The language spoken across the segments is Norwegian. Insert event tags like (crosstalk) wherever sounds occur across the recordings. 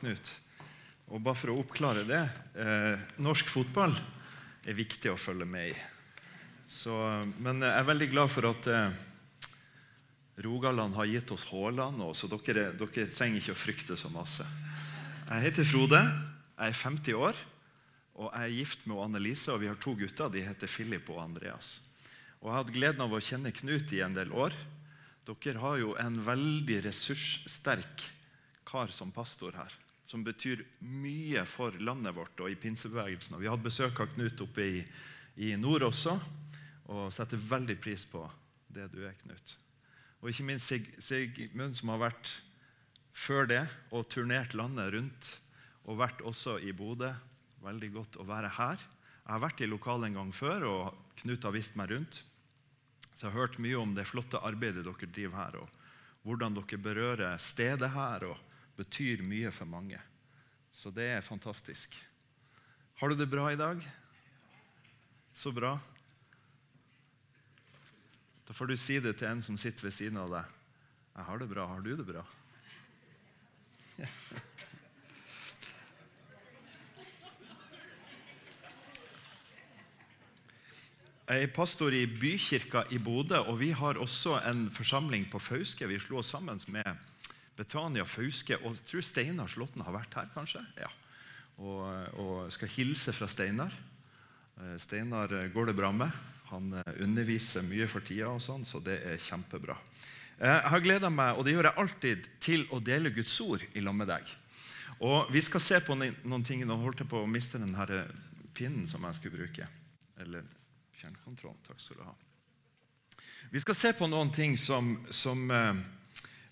Knut. Og bare for å oppklare det eh, Norsk fotball er viktig å følge med i. Så, men jeg er veldig glad for at eh, Rogaland har gitt oss Haaland, så dere, dere trenger ikke å frykte så masse. Jeg heter Frode. Jeg er 50 år. Og jeg er gift med Annelise, og vi har to gutter. De heter Philip og Andreas. Og Jeg har hatt gleden av å kjenne Knut i en del år. Dere har jo en veldig ressurssterk kar som pastor her. Som betyr mye for landet vårt og i pinsebevegelsen. Og vi hadde besøk av Knut oppe i, i nord også, og setter veldig pris på det du er, Knut. Og ikke minst Sig Sigmund, som har vært før det og turnert landet rundt. Og vært også i Bodø. Veldig godt å være her. Jeg har vært i lokalet en gang før, og Knut har vist meg rundt. Så jeg har hørt mye om det flotte arbeidet dere driver her, og hvordan dere berører stedet her og betyr mye for mange. Så det er fantastisk. Har du det bra i dag? Så bra. Da får du si det til en som sitter ved siden av deg. 'Jeg har det bra. Har du det bra?' Jeg er pastor i Bykirka i Bodø, og vi har også en forsamling på Fauske. Vi slo oss sammen med Betania Fauske, og jeg tror Steinar Slåtten har vært her, kanskje? Ja. Og, og skal hilse fra Steinar. Eh, Steinar går det bra med. Han eh, underviser mye for tida, og sånn, så det er kjempebra. Eh, Jeg har gleda meg, og det gjør jeg alltid, til å dele Guds ord i lag med deg. Og Vi skal se på noen ting. Nå holdt jeg på å miste den pinnen som jeg skulle bruke. Eller fjernkontrollen. Takk skal du ha. Vi skal se på noen ting som, som eh, eh,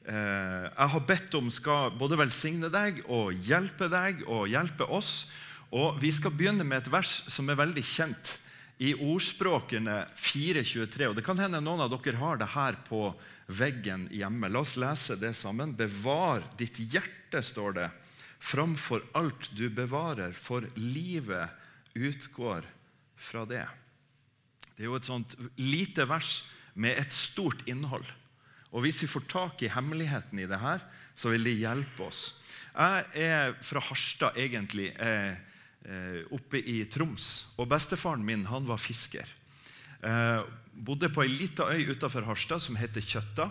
jeg har bedt om skal både velsigne deg og hjelpe deg og hjelpe oss. Og Vi skal begynne med et vers som er veldig kjent i ordspråkene 4.23. Og Det kan hende noen av dere har det her på veggen hjemme. La oss lese det sammen. Bevar ditt hjerte, står det, framfor alt du bevarer, for livet utgår fra det. Det er jo et sånt lite vers med et stort innhold. Og Hvis vi får tak i hemmeligheten i det her, så vil det hjelpe oss. Jeg er fra Harstad, egentlig, eh, eh, oppe i Troms. Og bestefaren min han var fisker. Eh, bodde på ei lita øy utafor Harstad som heter Kjøtta.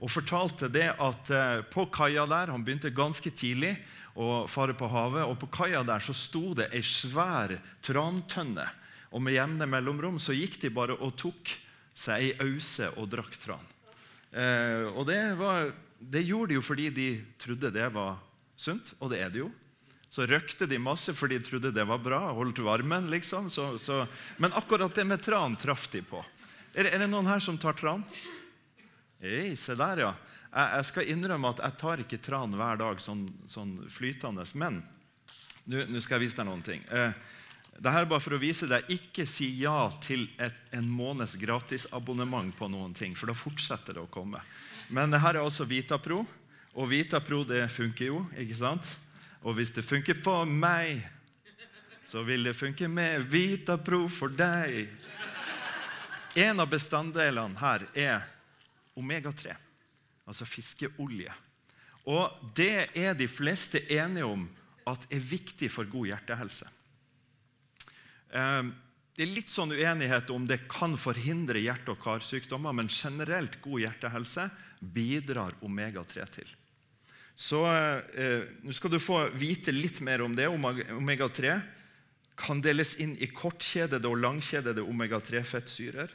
Og fortalte det at eh, på kaia der Han begynte ganske tidlig å fare på havet. Og på kaia der så sto det ei svær trantønne. Og med jevne mellomrom så gikk de bare og tok seg ei ause og drakk tran. Eh, og det, var, det gjorde de jo fordi de trodde det var sunt, og det er det jo. Så røkte de masse fordi de trodde det var bra, holdt varmen, liksom. Så, så, men akkurat det med tran traff de på. Er, er det noen her som tar tran? Hei, se der, ja. Jeg, jeg, skal innrømme at jeg tar ikke tran hver dag sånn, sånn flytende. Men nå skal jeg vise deg noen ting. Eh, dette er bare for å vise deg Ikke si ja til et, en måneds gratisabonnement på noen ting, for da fortsetter det å komme. Men her er altså Vitapro, og Vitapro det funker jo. ikke sant? Og hvis det funker for meg, så vil det funke med Vitapro for deg. En av bestanddelene her er omega-3, altså fiskeolje. Og det er de fleste enige om at er viktig for god hjertehelse. Det er litt sånn uenighet om det kan forhindre hjerte- og karsykdommer, men generelt god hjertehelse bidrar omega-3 til. Så eh, Nå skal du få vite litt mer om det. Omega-3 kan deles inn i kortkjedede og langkjedede omega-3-fettsyrer,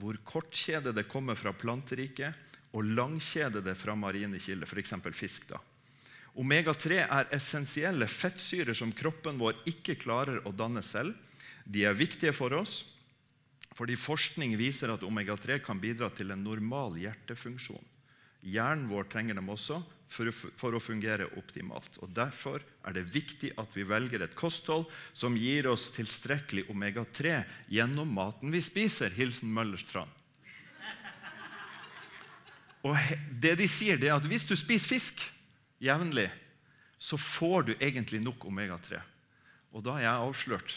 hvor kortkjedede kommer fra planteriket og langkjedede fra marine kilder, f.eks. fisk. da. Omega-3 er essensielle fettsyrer som kroppen vår ikke klarer å danne selv. De er viktige for oss fordi forskning viser at omega-3 kan bidra til en normal hjertefunksjon. Hjernen vår trenger dem også for, å fungere optimalt. Og Derfor er det viktig at vi velger et kosthold som gir oss tilstrekkelig omega-3 gjennom maten vi spiser. Hilsen Møllerstrand. Og det de sier, er at hvis du spiser fisk jevnlig, så får du egentlig nok omega-3. Og da er jeg avslørt.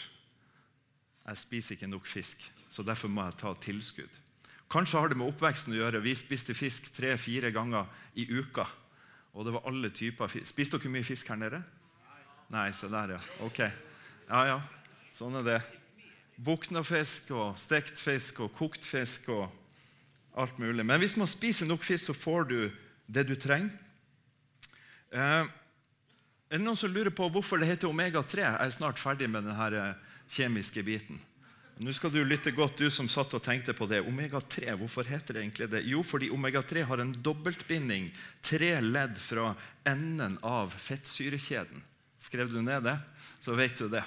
Jeg spiser ikke nok fisk, så derfor må jeg ta tilskudd. Kanskje har det med oppveksten å gjøre. Vi spiste fisk tre-fire ganger i uka. Og det var alle typer fisk. Spiste dere mye fisk her nede? Nei, se der, ja. Ok. Ja, ja. Sånn er det. Buknafisk og stekt fisk og kokt fisk og alt mulig. Men hvis man spiser nok fisk, så får du det du trenger. Eh, er det noen som lurer på hvorfor det heter omega-3? Jeg er snart ferdig med denne kjemiske biten. Nå skal du lytte godt, du som satt og tenkte på det. Omega-3, hvorfor heter det egentlig det? Jo, fordi omega-3 har en dobbeltbinding, tre ledd fra enden av fettsyrekjeden. Skrev du ned det, så vet du det.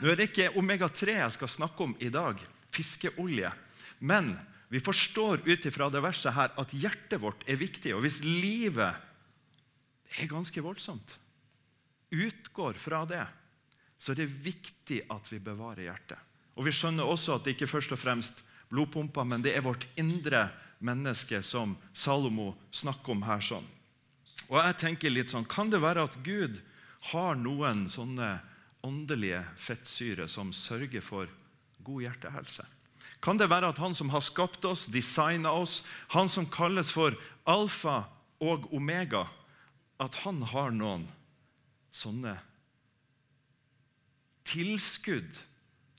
Nå er det ikke omega-3 jeg skal snakke om i dag, fiskeolje. Men vi forstår ut ifra det verset her at hjertet vårt er viktig. Og hvis livet er ganske voldsomt, utgår fra det, så er det viktig at vi bevarer hjertet. Og Vi skjønner også at det ikke først og fremst blodpumpa, men det er vårt indre menneske som Salomo snakker om her. sånn. Og jeg tenker litt sånn, Kan det være at Gud har noen sånne åndelige fettsyre som sørger for god hjertehelse? Kan det være at han som har skapt oss, designa oss, han som kalles for alfa og omega, at han har noen sånne tilskudd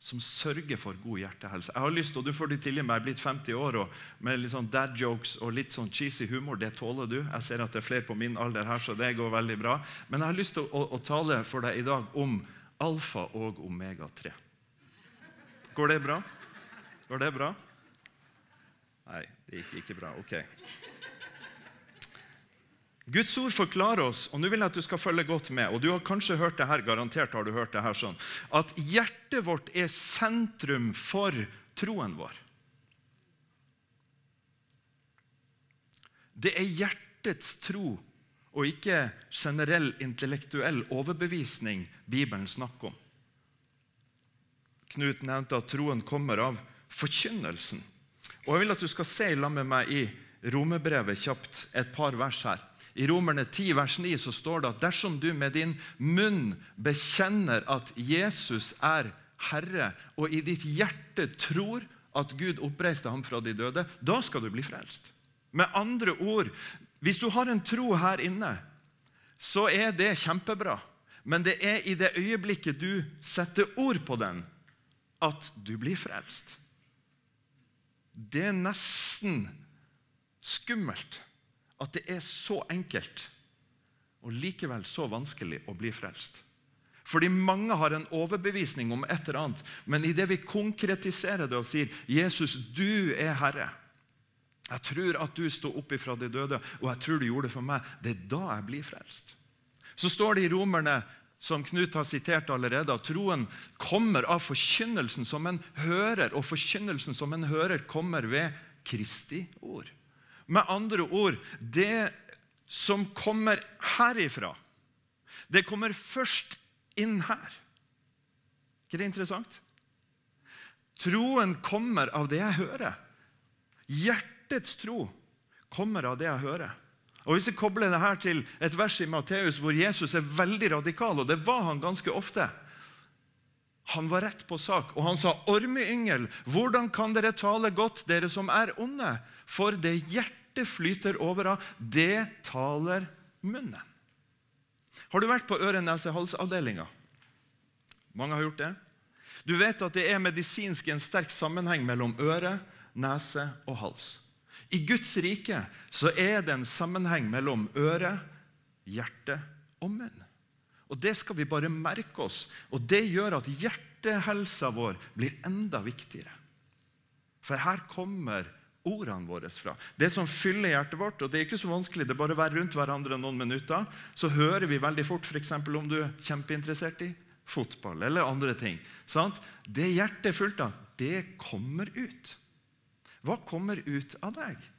som sørger for god hjertehelse. Jeg har lyst, og Du får det til i meg, jeg er blitt 50 år og med litt sånn dad jokes og litt sånn cheesy humor. Det tåler du. Jeg ser at det er flere på min alder her, så det går veldig bra. Men jeg har lyst til å, å tale for deg i dag om alfa og omega-3. Går det bra? Går det bra? Nei, det gikk ikke bra. Ok. Guds ord forklarer oss, og nå vil jeg at du skal følge godt med, og du har kanskje hørt det her, garantert har du hørt det her sånn, at hjertet vårt er sentrum for troen vår. Det er hjertets tro og ikke generell intellektuell overbevisning Bibelen snakker om. Knut nevnte at troen kommer av forkynnelsen. Og Jeg vil at du skal se sammen med meg i Romerbrevet kjapt et par vers her. I Romerne 10, vers 9 så står det at dersom du med din munn bekjenner at Jesus er Herre, og i ditt hjerte tror at Gud oppreiste ham fra de døde, da skal du bli frelst. Med andre ord, hvis du har en tro her inne, så er det kjempebra. Men det er i det øyeblikket du setter ord på den, at du blir frelst. Det er nesten skummelt at det er så enkelt og likevel så vanskelig å bli frelst. Fordi mange har en overbevisning om et eller annet, men idet vi konkretiserer det og sier 'Jesus, du er Herre', jeg tror at du sto opp ifra de døde, og jeg tror du gjorde det for meg, det er da jeg blir frelst. Så står det i Romerne, som Knut har sitert allerede, at troen kommer av forkynnelsen som en hører, og forkynnelsen som en hører, kommer ved Kristi ord. Med andre ord det som kommer herifra, det kommer først inn her. ikke det interessant? Troen kommer av det jeg hører. Hjertets tro kommer av det jeg hører. Og Hvis jeg kobler det her til et vers i Matteus hvor Jesus er veldig radikal, og det var han ganske ofte Han var rett på sak, og han sa, 'Ormeyngel, hvordan kan dere tale godt, dere som er onde?' For det hjertet hjertet flyter over av, det taler munnen. Har du vært på øre-nese-hals-avdelinga? Mange har gjort det. Du vet at det er medisinsk en sterk sammenheng mellom øre, nese og hals. I Guds rike så er det en sammenheng mellom øre, hjerte og munn. Og Det skal vi bare merke oss, og det gjør at hjertehelsa vår blir enda viktigere. For her kommer ordene våre fra. Det som fyller hjertet vårt, og det er ikke så vanskelig, det er bare å være rundt hverandre noen minutter, så hører vi veldig fort f.eks. om du er kjempeinteressert i fotball eller andre ting. Sant? Det hjertet er fullt av, det kommer ut. Hva kommer ut av deg?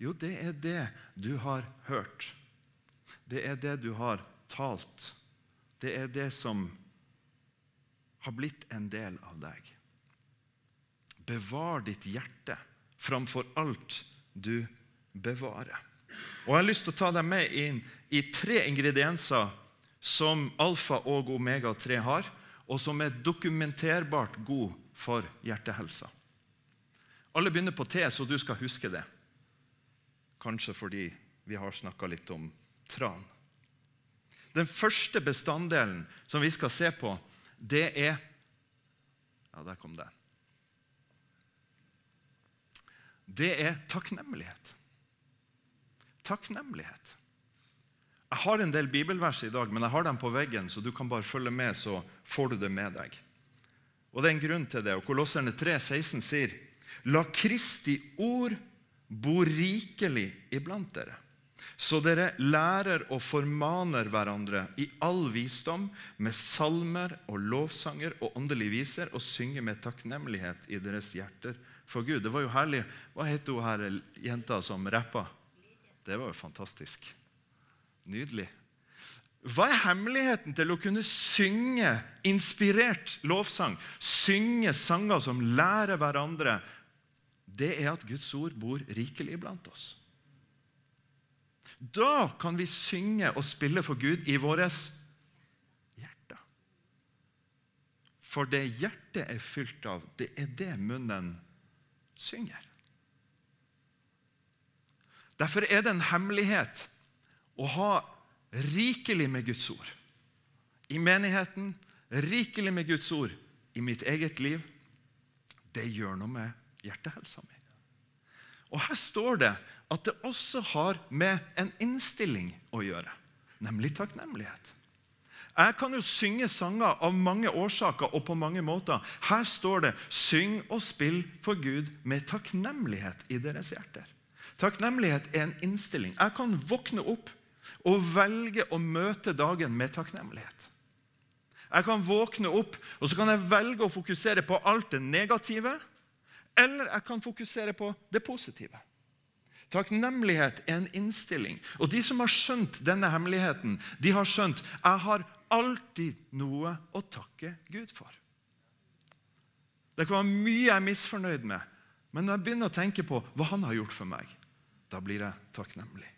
Jo, det er det du har hørt. Det er det du har talt. Det er det som har blitt en del av deg. Bevar ditt hjerte framfor alt du bevarer. Og Jeg har lyst til å ta deg med inn i tre ingredienser som alfa og omega-3 har, og som er dokumenterbart god for hjertehelsa. Alle begynner på T, så du skal huske det. Kanskje fordi vi har snakka litt om tran. Den første bestanddelen som vi skal se på, det er Ja, der kom det. Det er takknemlighet. Takknemlighet. Jeg har en del bibelvers i dag, men jeg har dem på veggen, så du kan bare følge med, så får du det med deg. Og Det er en grunn til det. og Kolosserne 3, 16 sier La Kristi ord bo rikelig iblant dere, så dere lærer og formaner hverandre i all visdom med salmer og lovsanger og åndelige viser, og synger med takknemlighet i deres hjerter for Gud. Det var jo herlig. Hva het hun her jenta som rappa? Det var jo fantastisk. Nydelig. Hva er hemmeligheten til å kunne synge inspirert lovsang? Synge sanger som lærer hverandre? Det er at Guds ord bor rikelig blant oss. Da kan vi synge og spille for Gud i vårt hjerte. For det hjertet er fylt av, det er det munnen synger. Derfor er det en hemmelighet å ha rikelig med Guds ord. I menigheten, rikelig med Guds ord i mitt eget liv. Det gjør noe med hjertehelsa mi. Og Her står det at det også har med en innstilling å gjøre, nemlig takknemlighet. Jeg kan jo synge sanger av mange årsaker og på mange måter. Her står det 'Syng og spill for Gud med takknemlighet i deres hjerter'. Takknemlighet er en innstilling. Jeg kan våkne opp og velge å møte dagen med takknemlighet. Jeg kan våkne opp og så kan jeg velge å fokusere på alt det negative, eller jeg kan fokusere på det positive. Takknemlighet er en innstilling. Og De som har skjønt denne hemmeligheten, de har skjønt jeg har alltid noe å takke Gud for. Det kan være mye jeg er misfornøyd med, men når jeg begynner å tenke på hva han har gjort for meg, da blir jeg takknemlig.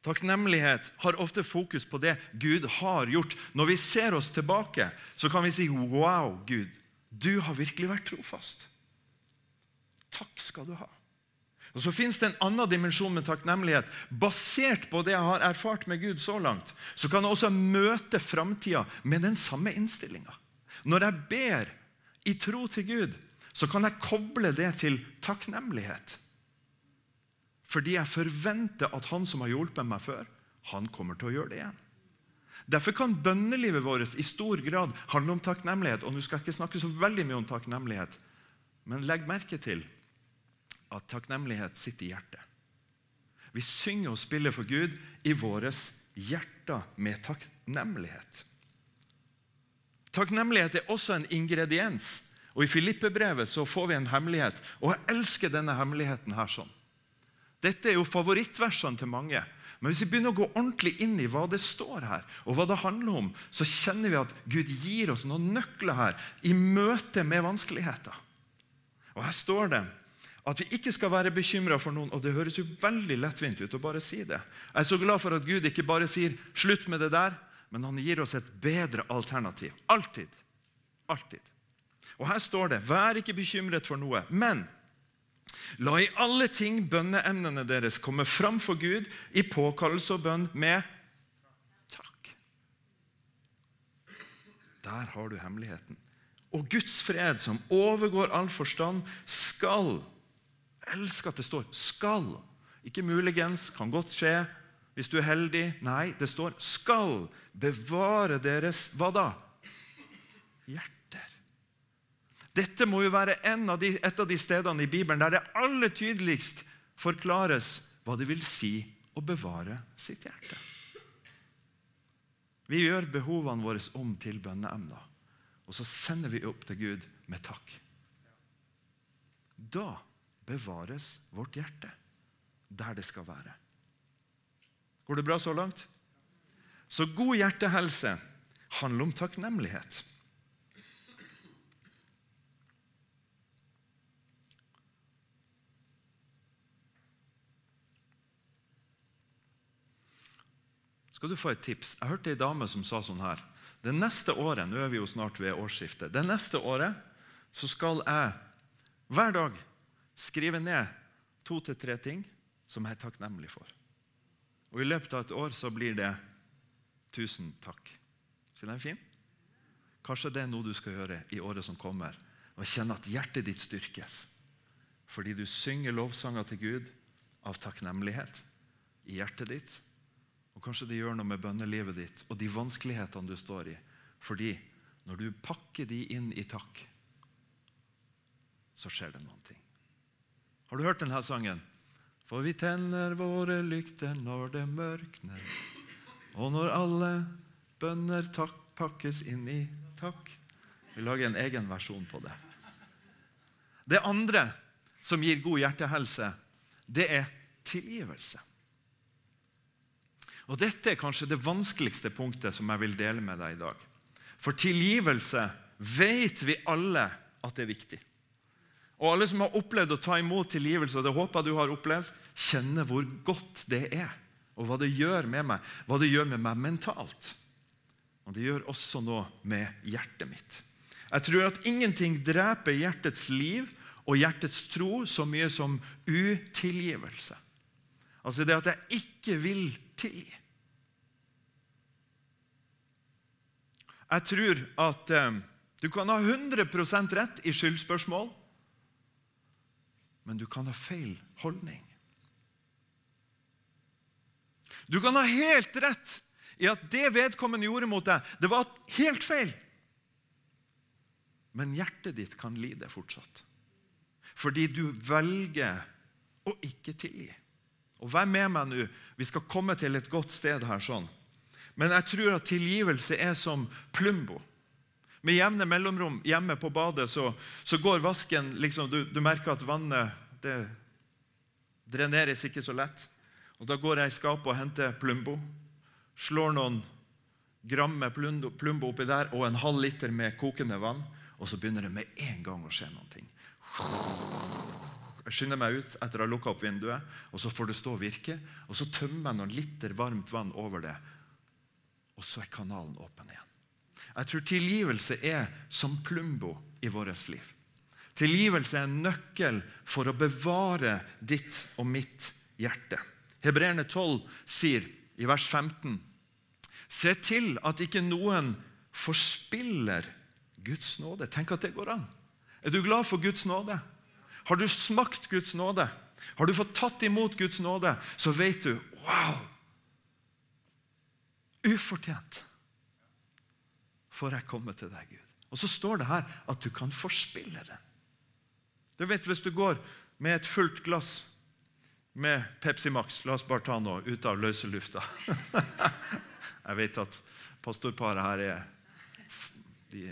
Takknemlighet har ofte fokus på det Gud har gjort. Når vi ser oss tilbake, så kan vi si Wow, Gud, du har virkelig vært trofast. Takk skal du ha. Og Så fins det en annen dimensjon med takknemlighet. Basert på det jeg har erfart med Gud så langt, så kan jeg også møte framtida med den samme innstillinga. Når jeg ber i tro til Gud, så kan jeg koble det til takknemlighet. Fordi jeg forventer at han som har hjulpet meg før, han kommer til å gjøre det igjen. Derfor kan bønnelivet vårt i stor grad handle om takknemlighet. Og nå skal jeg ikke snakke så veldig mye om takknemlighet, men legg merke til at takknemlighet sitter i hjertet. Vi synger og spiller for Gud i våre hjerter med takknemlighet. Takknemlighet er også en ingrediens. Og I Filippebrevet så får vi en hemmelighet. Og jeg elsker denne hemmeligheten her sånn. Dette er jo favorittversene til mange. Men hvis vi begynner å gå ordentlig inn i hva det står her, og hva det handler om, så kjenner vi at Gud gir oss noen nøkler her i møte med vanskeligheter. Og Her står det at vi ikke skal være bekymra for noen. Og det høres jo veldig lettvint ut å bare si det. Jeg er så glad for at Gud ikke bare sier 'slutt med det der', men han gir oss et bedre alternativ. Alltid. Alltid. Og her står det 'vær ikke bekymret for noe', men La i alle ting bønneemnene deres komme fram for Gud i påkallelse og bønn med takk. Der har du hemmeligheten. Og Guds fred, som overgår all forstand, skal Elsk at det står 'skal'. Ikke muligens, kan godt skje hvis du er heldig. Nei, det står 'skal bevare deres' hva da? Hjerter. Dette må jo være av de, et av de stedene i Bibelen der det aller tydeligst forklares hva det vil si å bevare sitt hjerte. Vi gjør behovene våre om til bønneemner, og så sender vi opp til Gud med takk. Da bevares vårt hjerte der det skal være. Går det bra så langt? Så god hjertehelse handler om takknemlighet. skal du få et tips. Jeg hørte ei dame som sa sånn her. Det neste året nå er vi jo snart ved årsskiftet, det neste året så skal jeg hver dag skrive ned to til tre ting som jeg er takknemlig for. Og I løpet av et år så blir det Tusen takk. Så den er fin? Kanskje det er noe du skal gjøre i året som kommer. Og kjenne at hjertet ditt styrkes. Fordi du synger lovsanger til Gud av takknemlighet i hjertet ditt. Og kanskje det gjør noe med bønnelivet ditt og de vanskelighetene du står i. Fordi når du pakker de inn i takk, så skjer det noen ting. Har du hørt denne sangen? For vi tenner våre lykter når det mørkner, og når alle bønner takk pakkes inn i takk. Vi lager en egen versjon på det. Det andre som gir god hjertehelse, det er tilgivelse. Og Dette er kanskje det vanskeligste punktet som jeg vil dele med deg i dag. For tilgivelse vet vi alle at det er viktig. Og Alle som har opplevd å ta imot tilgivelse, og det håper du har opplevd, kjenner hvor godt det er, og hva det gjør med meg, hva det gjør med meg mentalt. Og det gjør også noe med hjertet mitt. Jeg tror at ingenting dreper hjertets liv og hjertets tro så mye som utilgivelse. Altså det at jeg ikke vil tilgi. Jeg tror at eh, du kan ha 100% rett i skyldspørsmål, men du kan ha feil holdning. Du kan ha helt rett i at det vedkommende gjorde mot deg, det var helt feil. Men hjertet ditt kan lide fortsatt. Fordi du velger å ikke tilgi. Og Vær med meg nå. Vi skal komme til et godt sted her. sånn. Men jeg tror at tilgivelse er som Plumbo. Med jevne mellomrom hjemme på badet så, så går vasken liksom, du, du, merker at vannet det dreneres ikke så lett. Og Da går jeg i skapet og henter Plumbo. Slår noen gram med Plumbo oppi der og en halv liter med kokende vann. Og så begynner det med en gang å skje noe. Jeg skynder meg ut etter å ha lukka opp vinduet, og så får det stå og virke. Og så tømmer jeg noen liter varmt vann over det, og så er kanalen åpen igjen. Jeg tror tilgivelse er som Plumbo i vårt liv. Tilgivelse er en nøkkel for å bevare ditt og mitt hjerte. Hebreerne 12 sier i vers 15.: Se til at ikke noen forspiller Guds nåde. Tenk at det går an. Er du glad for Guds nåde? Har du smakt Guds nåde? Har du fått tatt imot Guds nåde, så vet du wow! Ufortjent får jeg komme til deg, Gud. Og så står det her at du kan forspille den. Du vet, Hvis du går med et fullt glass med Pepsi Max La oss bare ta noe ut av løse lufta. (laughs) jeg vet at pastorparet her er de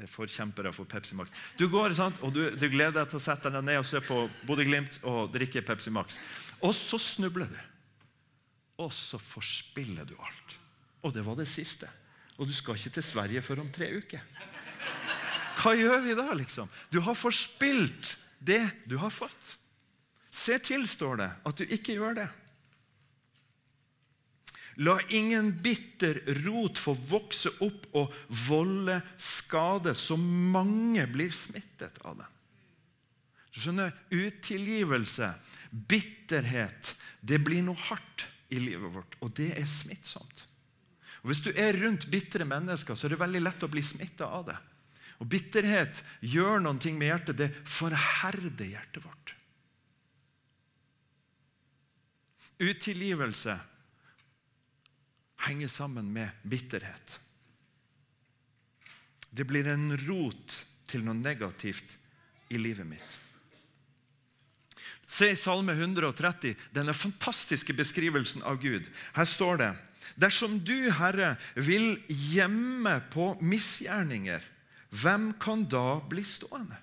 er forkjempere for Pepsi Max. Du går sant? og du, du, gleder deg til å sette deg ned og se på Bodø-Glimt og drikke Pepsi Max. Og så snubler du. Og så forspiller du alt. Og det var det siste. Og du skal ikke til Sverige før om tre uker. Hva gjør vi da, liksom? Du har forspilt det du har fått. Se til, står det, at du ikke gjør det. La ingen bitter rot få vokse opp og volde skade, så mange blir smittet av det. Du skjønner, Utilgivelse, bitterhet, det blir noe hardt i livet vårt, og det er smittsomt. Og Hvis du er rundt bitre mennesker, så er det veldig lett å bli smitta av det. Og Bitterhet gjør noen ting med hjertet. Det forherder hjertet vårt. Utilgivelse henger sammen med bitterhet. Det blir en rot til noe negativt i livet mitt. Se i Salme 130, denne fantastiske beskrivelsen av Gud. Her står det Dersom du, Herre, vil gjemme på misgjerninger, hvem kan da bli stående?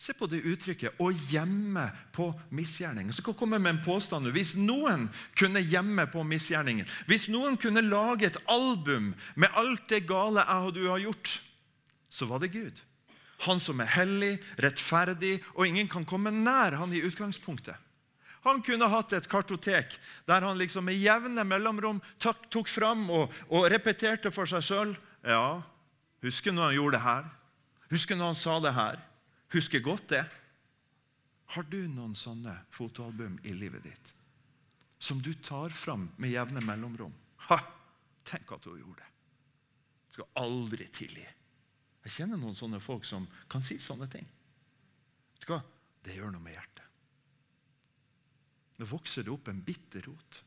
Se på det uttrykket 'å gjemme på misgjerninger'. Så kan jeg komme med en påstand. Hvis noen kunne gjemme på misgjerningen, hvis noen kunne lage et album med alt det gale jeg og du har gjort, så var det Gud. Han som er hellig, rettferdig, og ingen kan komme nær han i utgangspunktet. Han kunne hatt et kartotek der han liksom med jevne mellomrom tok, fram og, og repeterte for seg sjøl. Ja, husker når han gjorde det her? Husker når han sa det her? Husker godt det. Har du noen sånne fotoalbum i livet ditt som du tar fram med jevne mellomrom? Ha, Tenk at hun gjorde det. Skal aldri tilgi. Jeg kjenner noen sånne folk som kan si sånne ting. Vet du hva? Det gjør noe med hjertet. Det vokser det opp en bitter rot.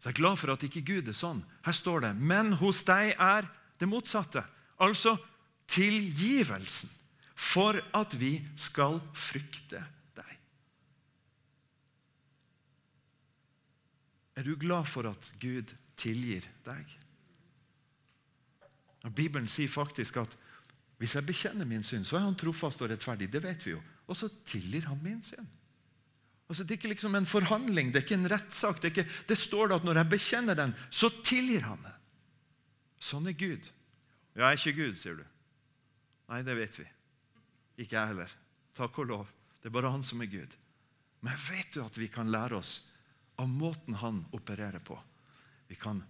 Så jeg er glad for at ikke Gud er sånn. Her står det Men hos deg er det motsatte. Altså tilgivelsen. For at vi skal frykte deg. Er du glad for at Gud tilgir deg? Bibelen sier faktisk at hvis jeg bekjenner min synd, så er han trofast og rettferdig. Det vet vi jo. Og så tilgir han min synd. Altså, det er ikke liksom en forhandling, det er ikke en rettssak. Det, det, står da at når jeg bekjenner den, så tilgir han det. Sånn er Gud. Ja, jeg er ikke Gud, sier du. Nei, det vet vi. Ikke jeg heller. Takk og lov. Det er bare han som er Gud. Men vet du at vi kan lære oss av måten han opererer på? Vi kan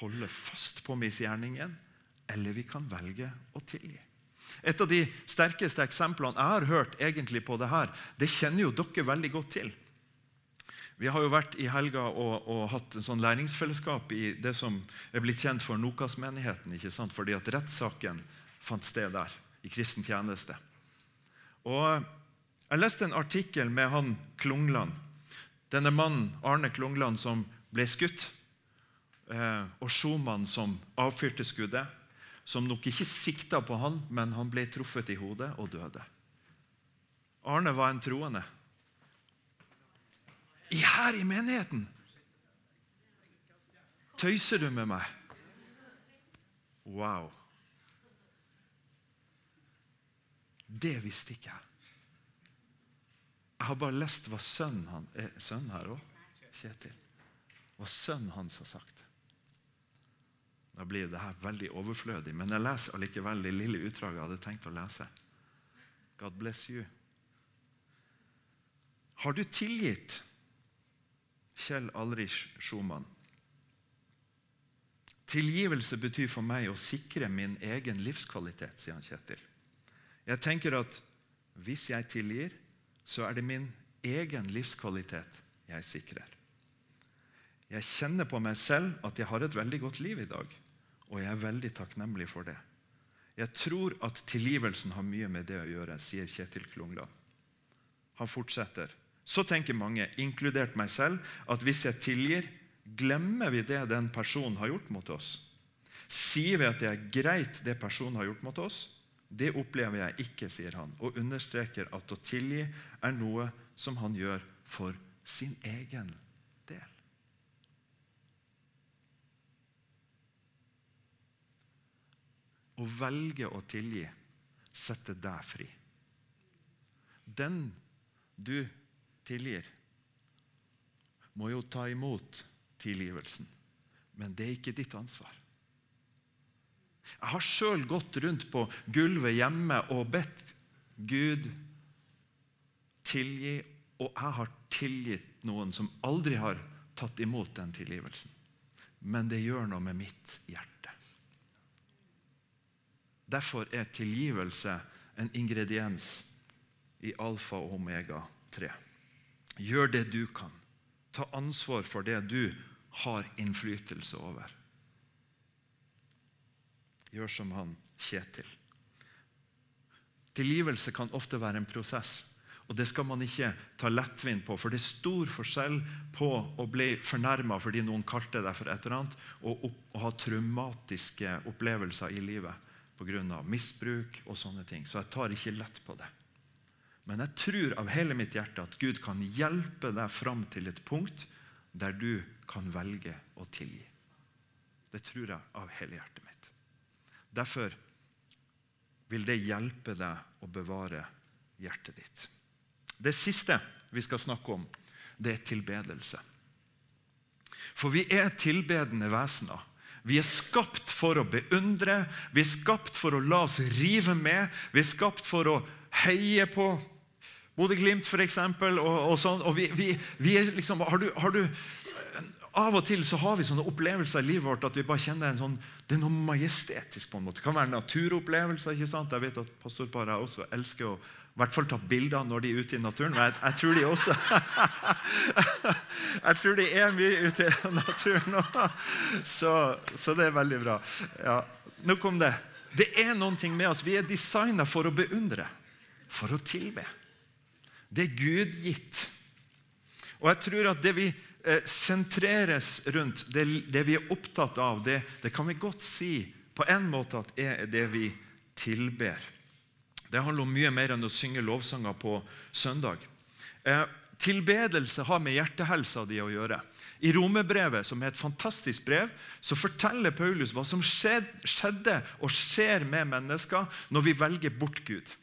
holde fast på misgjerningen eller vi kan velge å tilgi. Et av de sterkeste eksemplene jeg har hørt egentlig på det her, det kjenner jo dere veldig godt til. Vi har jo vært i helga og, og hatt en sånn læringsfellesskap i det som er blitt kjent for Nokas-menigheten. ikke sant? Fordi at rettssaken fant sted der, i kristen tjeneste. Og Jeg leste en artikkel med han Klungland. Denne mannen, Arne Klungland, som ble skutt. Eh, og Schumann som avfyrte skuddet som nok ikke sikta på han, men han ble truffet i hodet og døde. Arne var en troende. I her i menigheten! Tøyser du med meg? Wow. Det visste ikke jeg. Jeg har bare lest hva sønnen han, er sønnen her òg, Kjetil. Hva sønnen hans har sagt. Da blir det her veldig overflødig. Men jeg leser allikevel det lille utdraget jeg hadde tenkt å lese. God bless you. Har du tilgitt Kjell Alrich Schumann? Tilgivelse betyr for meg å sikre min egen livskvalitet, sier han Kjetil. Jeg tenker at hvis jeg tilgir, så er det min egen livskvalitet jeg sikrer. Jeg kjenner på meg selv at jeg har et veldig godt liv i dag og jeg er veldig takknemlig for det. Jeg tror at tilgivelsen har mye med det å gjøre, sier Kjetil Klungland. Han fortsetter. Så tenker mange, inkludert meg selv, at hvis jeg tilgir, glemmer vi det den personen har gjort mot oss. Sier vi at det er greit, det personen har gjort mot oss? Det opplever jeg ikke, sier han, og understreker at å tilgi er noe som han gjør for sin egen Å velge å tilgi setter deg fri. Den du tilgir, må jo ta imot tilgivelsen. Men det er ikke ditt ansvar. Jeg har sjøl gått rundt på gulvet hjemme og bedt Gud tilgi, og jeg har tilgitt noen som aldri har tatt imot den tilgivelsen. Men det gjør noe med mitt hjerte. Derfor er tilgivelse en ingrediens i alfa og omega 3. Gjør det du kan. Ta ansvar for det du har innflytelse over. Gjør som han Kjetil. Tilgivelse kan ofte være en prosess. Og Det skal man ikke ta lettvint på, for det er stor forskjell på å bli fornærma fordi noen kalte deg for et eller annet, og, å ha traumatiske opplevelser i livet pga. misbruk og sånne ting. Så jeg tar ikke lett på det. Men jeg tror av hele mitt hjerte at Gud kan hjelpe deg fram til et punkt der du kan velge å tilgi. Det tror jeg av hele hjertet mitt. Derfor vil det hjelpe deg å bevare hjertet ditt. Det siste vi skal snakke om, det er tilbedelse. For vi er tilbedende vesener. Vi er skapt for å beundre, vi er skapt for å la oss rive med. Vi er skapt for å heie på Bodø-Glimt, f.eks. Og, og, sånn. og vi, vi, vi liksom, har, du, har du, Av og til så har vi sånne opplevelser i livet vårt at vi bare kjenner en sånn, det er noe majestetisk. på en måte. Det kan være naturopplevelser. ikke sant? Jeg vet at pastorparet også elsker å I hvert fall ta bilder når de er ute i naturen. Jeg, jeg tror de også (laughs) Jeg tror de er mye ute i naturen nå. Så, så, det er veldig bra. Ja, Nok om det. Det er noen ting med oss. Vi er designa for å beundre, for å tilbe. Det er Gud gitt. Og jeg tror at det vi eh, sentreres rundt, det, det, vi er opptatt av, det, det kan vi godt si på en måte at er det vi tilber. Det handler om mye mer enn å synge lovsanger på søndag. Eh, tilbedelse har med hjertehelsa di å gjøre. I Romerbrevet, som er et fantastisk brev, så forteller Paulus hva som skjedde og skjer med mennesker når vi velger bort Gud.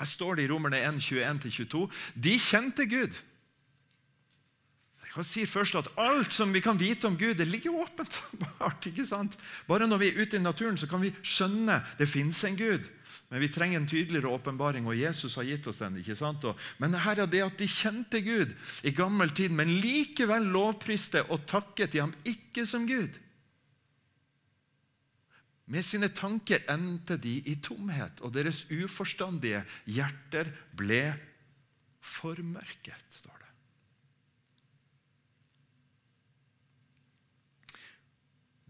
Her står det i Romerne 1, 21-22. De kjente Gud. Jeg sier først at Alt som vi kan vite om Gud, det ligger åpent. Bare når vi er ute i naturen, så kan vi skjønne det fins en Gud. Men vi trenger en tydeligere åpenbaring, og Jesus har gitt oss den. ikke sant? Men her er det at de kjente Gud i gammel tid, men likevel lovpriste og takket de ham ikke som Gud. Med sine tanker endte de i tomhet, og deres uforstandige hjerter ble formørket, står det.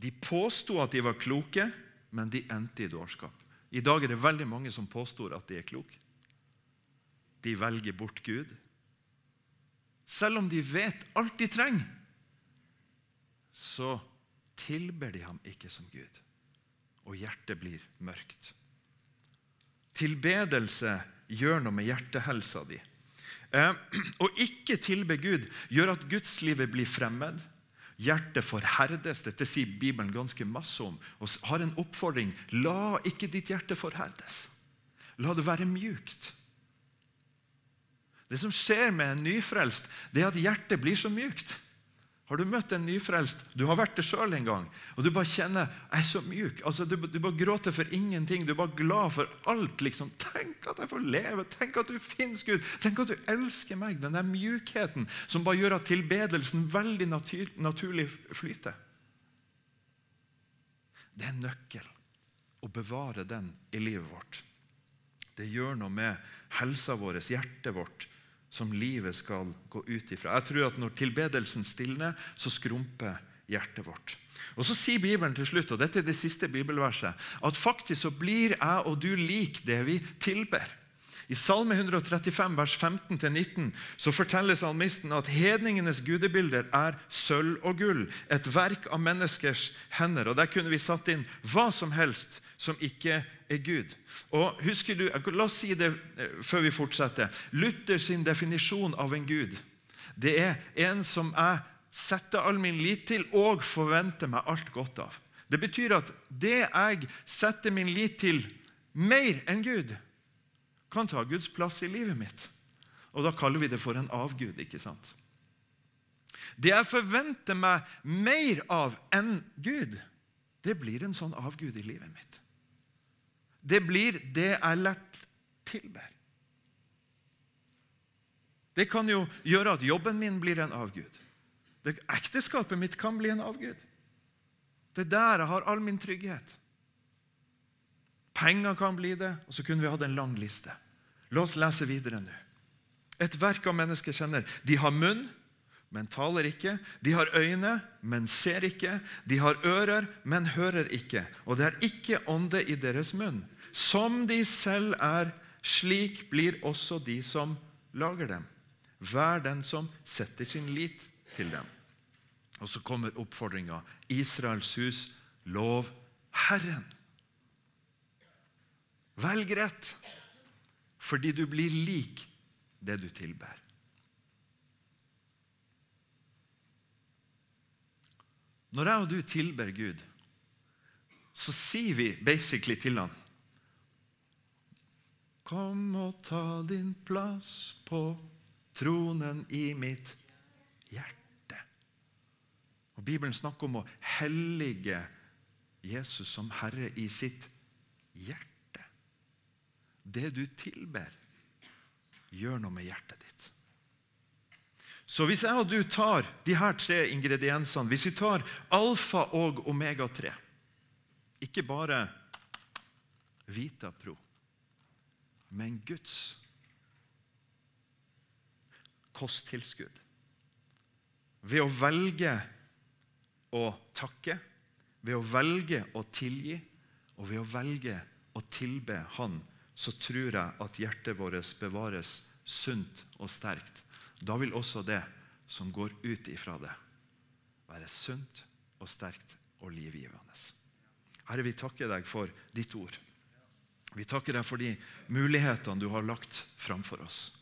De påsto at de var kloke, men de endte i dårskap. I dag er det veldig mange som påstår at de er kloke. De velger bort Gud. Selv om de vet alt de trenger, så tilber de ham ikke som Gud. Og hjertet blir mørkt. Tilbedelse gjør noe med hjertehelsa di. Eh, (clears throat) å ikke tilbe Gud gjør at gudslivet blir fremmed. Hjertet forherdes. Dette sier Bibelen ganske masse om. Og har en oppfordring. La ikke ditt hjerte forherdes. La det være mjukt. Det som skjer med en nyfrelst, det er at hjertet blir så mjukt. Har du møtt en nyfrelst? Du har vært det sjøl en gang. Og du bare kjenner jeg er så mjuk. Altså, du, du, bare gråter for ingenting. Du er bare glad for alt. liksom. Tenk at jeg får leve. Tenk at du finnes, Gud. Tenk at du elsker meg. Den der mjukheten som bare gjør at tilbedelsen veldig natur, naturlig flyter. Det er en nøkkel å bevare den i livet vårt. Det gjør noe med helsa vår, hjertet vårt, som livet skal gå ut ifra. Jeg tror at Når tilbedelsen stilner, så skrumper hjertet vårt. Og Så sier Bibelen til slutt, og dette er det siste bibelverset, at faktisk så blir jeg og du lik det vi tilber. I Salme 135, vers 15-19, så forteller salmisten at hedningenes gudebilder er sølv og gull, et verk av menneskers hender. Og Der kunne vi satt inn hva som helst som ikke er Gud. Og husker du, La oss si det eh, før vi fortsetter. Luther sin definisjon av en Gud det er en som jeg setter all min lit til og forventer meg alt godt av. Det betyr at det jeg setter min lit til mer enn Gud, kan ta Guds plass i livet mitt. Og Da kaller vi det for en avgud. ikke sant? Det jeg forventer meg mer av enn Gud, det blir en sånn avgud i livet mitt det blir det jeg lett tilber. Det kan jo gjøre at jobben min blir en avgud. Det, ekteskapet mitt kan bli en avgud. Det er der jeg har all min trygghet. Penger kan bli det, og så kunne vi hatt en lang liste. La oss lese videre nå. Et verk av mennesker kjenner. De har munn, men taler ikke. De har øyne, men ser ikke. De har ører, men hører ikke. Og det er ikke ånde i deres munn. Som de selv er, slik blir også de som lager dem. Vær den som setter sin lit til dem. Og så kommer oppfordringa. Israels hus, lov Herren. Velg rett, fordi du blir lik det du tilber. Når jeg og du tilber Gud, så sier vi basically til han Kom og ta din plass på tronen i mitt hjerte. Og Bibelen snakker om å hellige Jesus som Herre i sitt hjerte. Det du tilber, gjør noe med hjertet ditt. Så hvis jeg og du tar de her tre ingrediensene, hvis vi tar alfa og omega-3 Ikke bare Vita Pro men Guds kosttilskudd. Ved å velge å takke, ved å velge å tilgi og ved å velge å tilbe Han, så tror jeg at hjertet vårt bevares sunt og sterkt. Da vil også det som går ut ifra det, være sunt og sterkt og livgivende. Herre, vi takker deg for ditt ord. Vi takker deg for de mulighetene du har lagt framfor oss.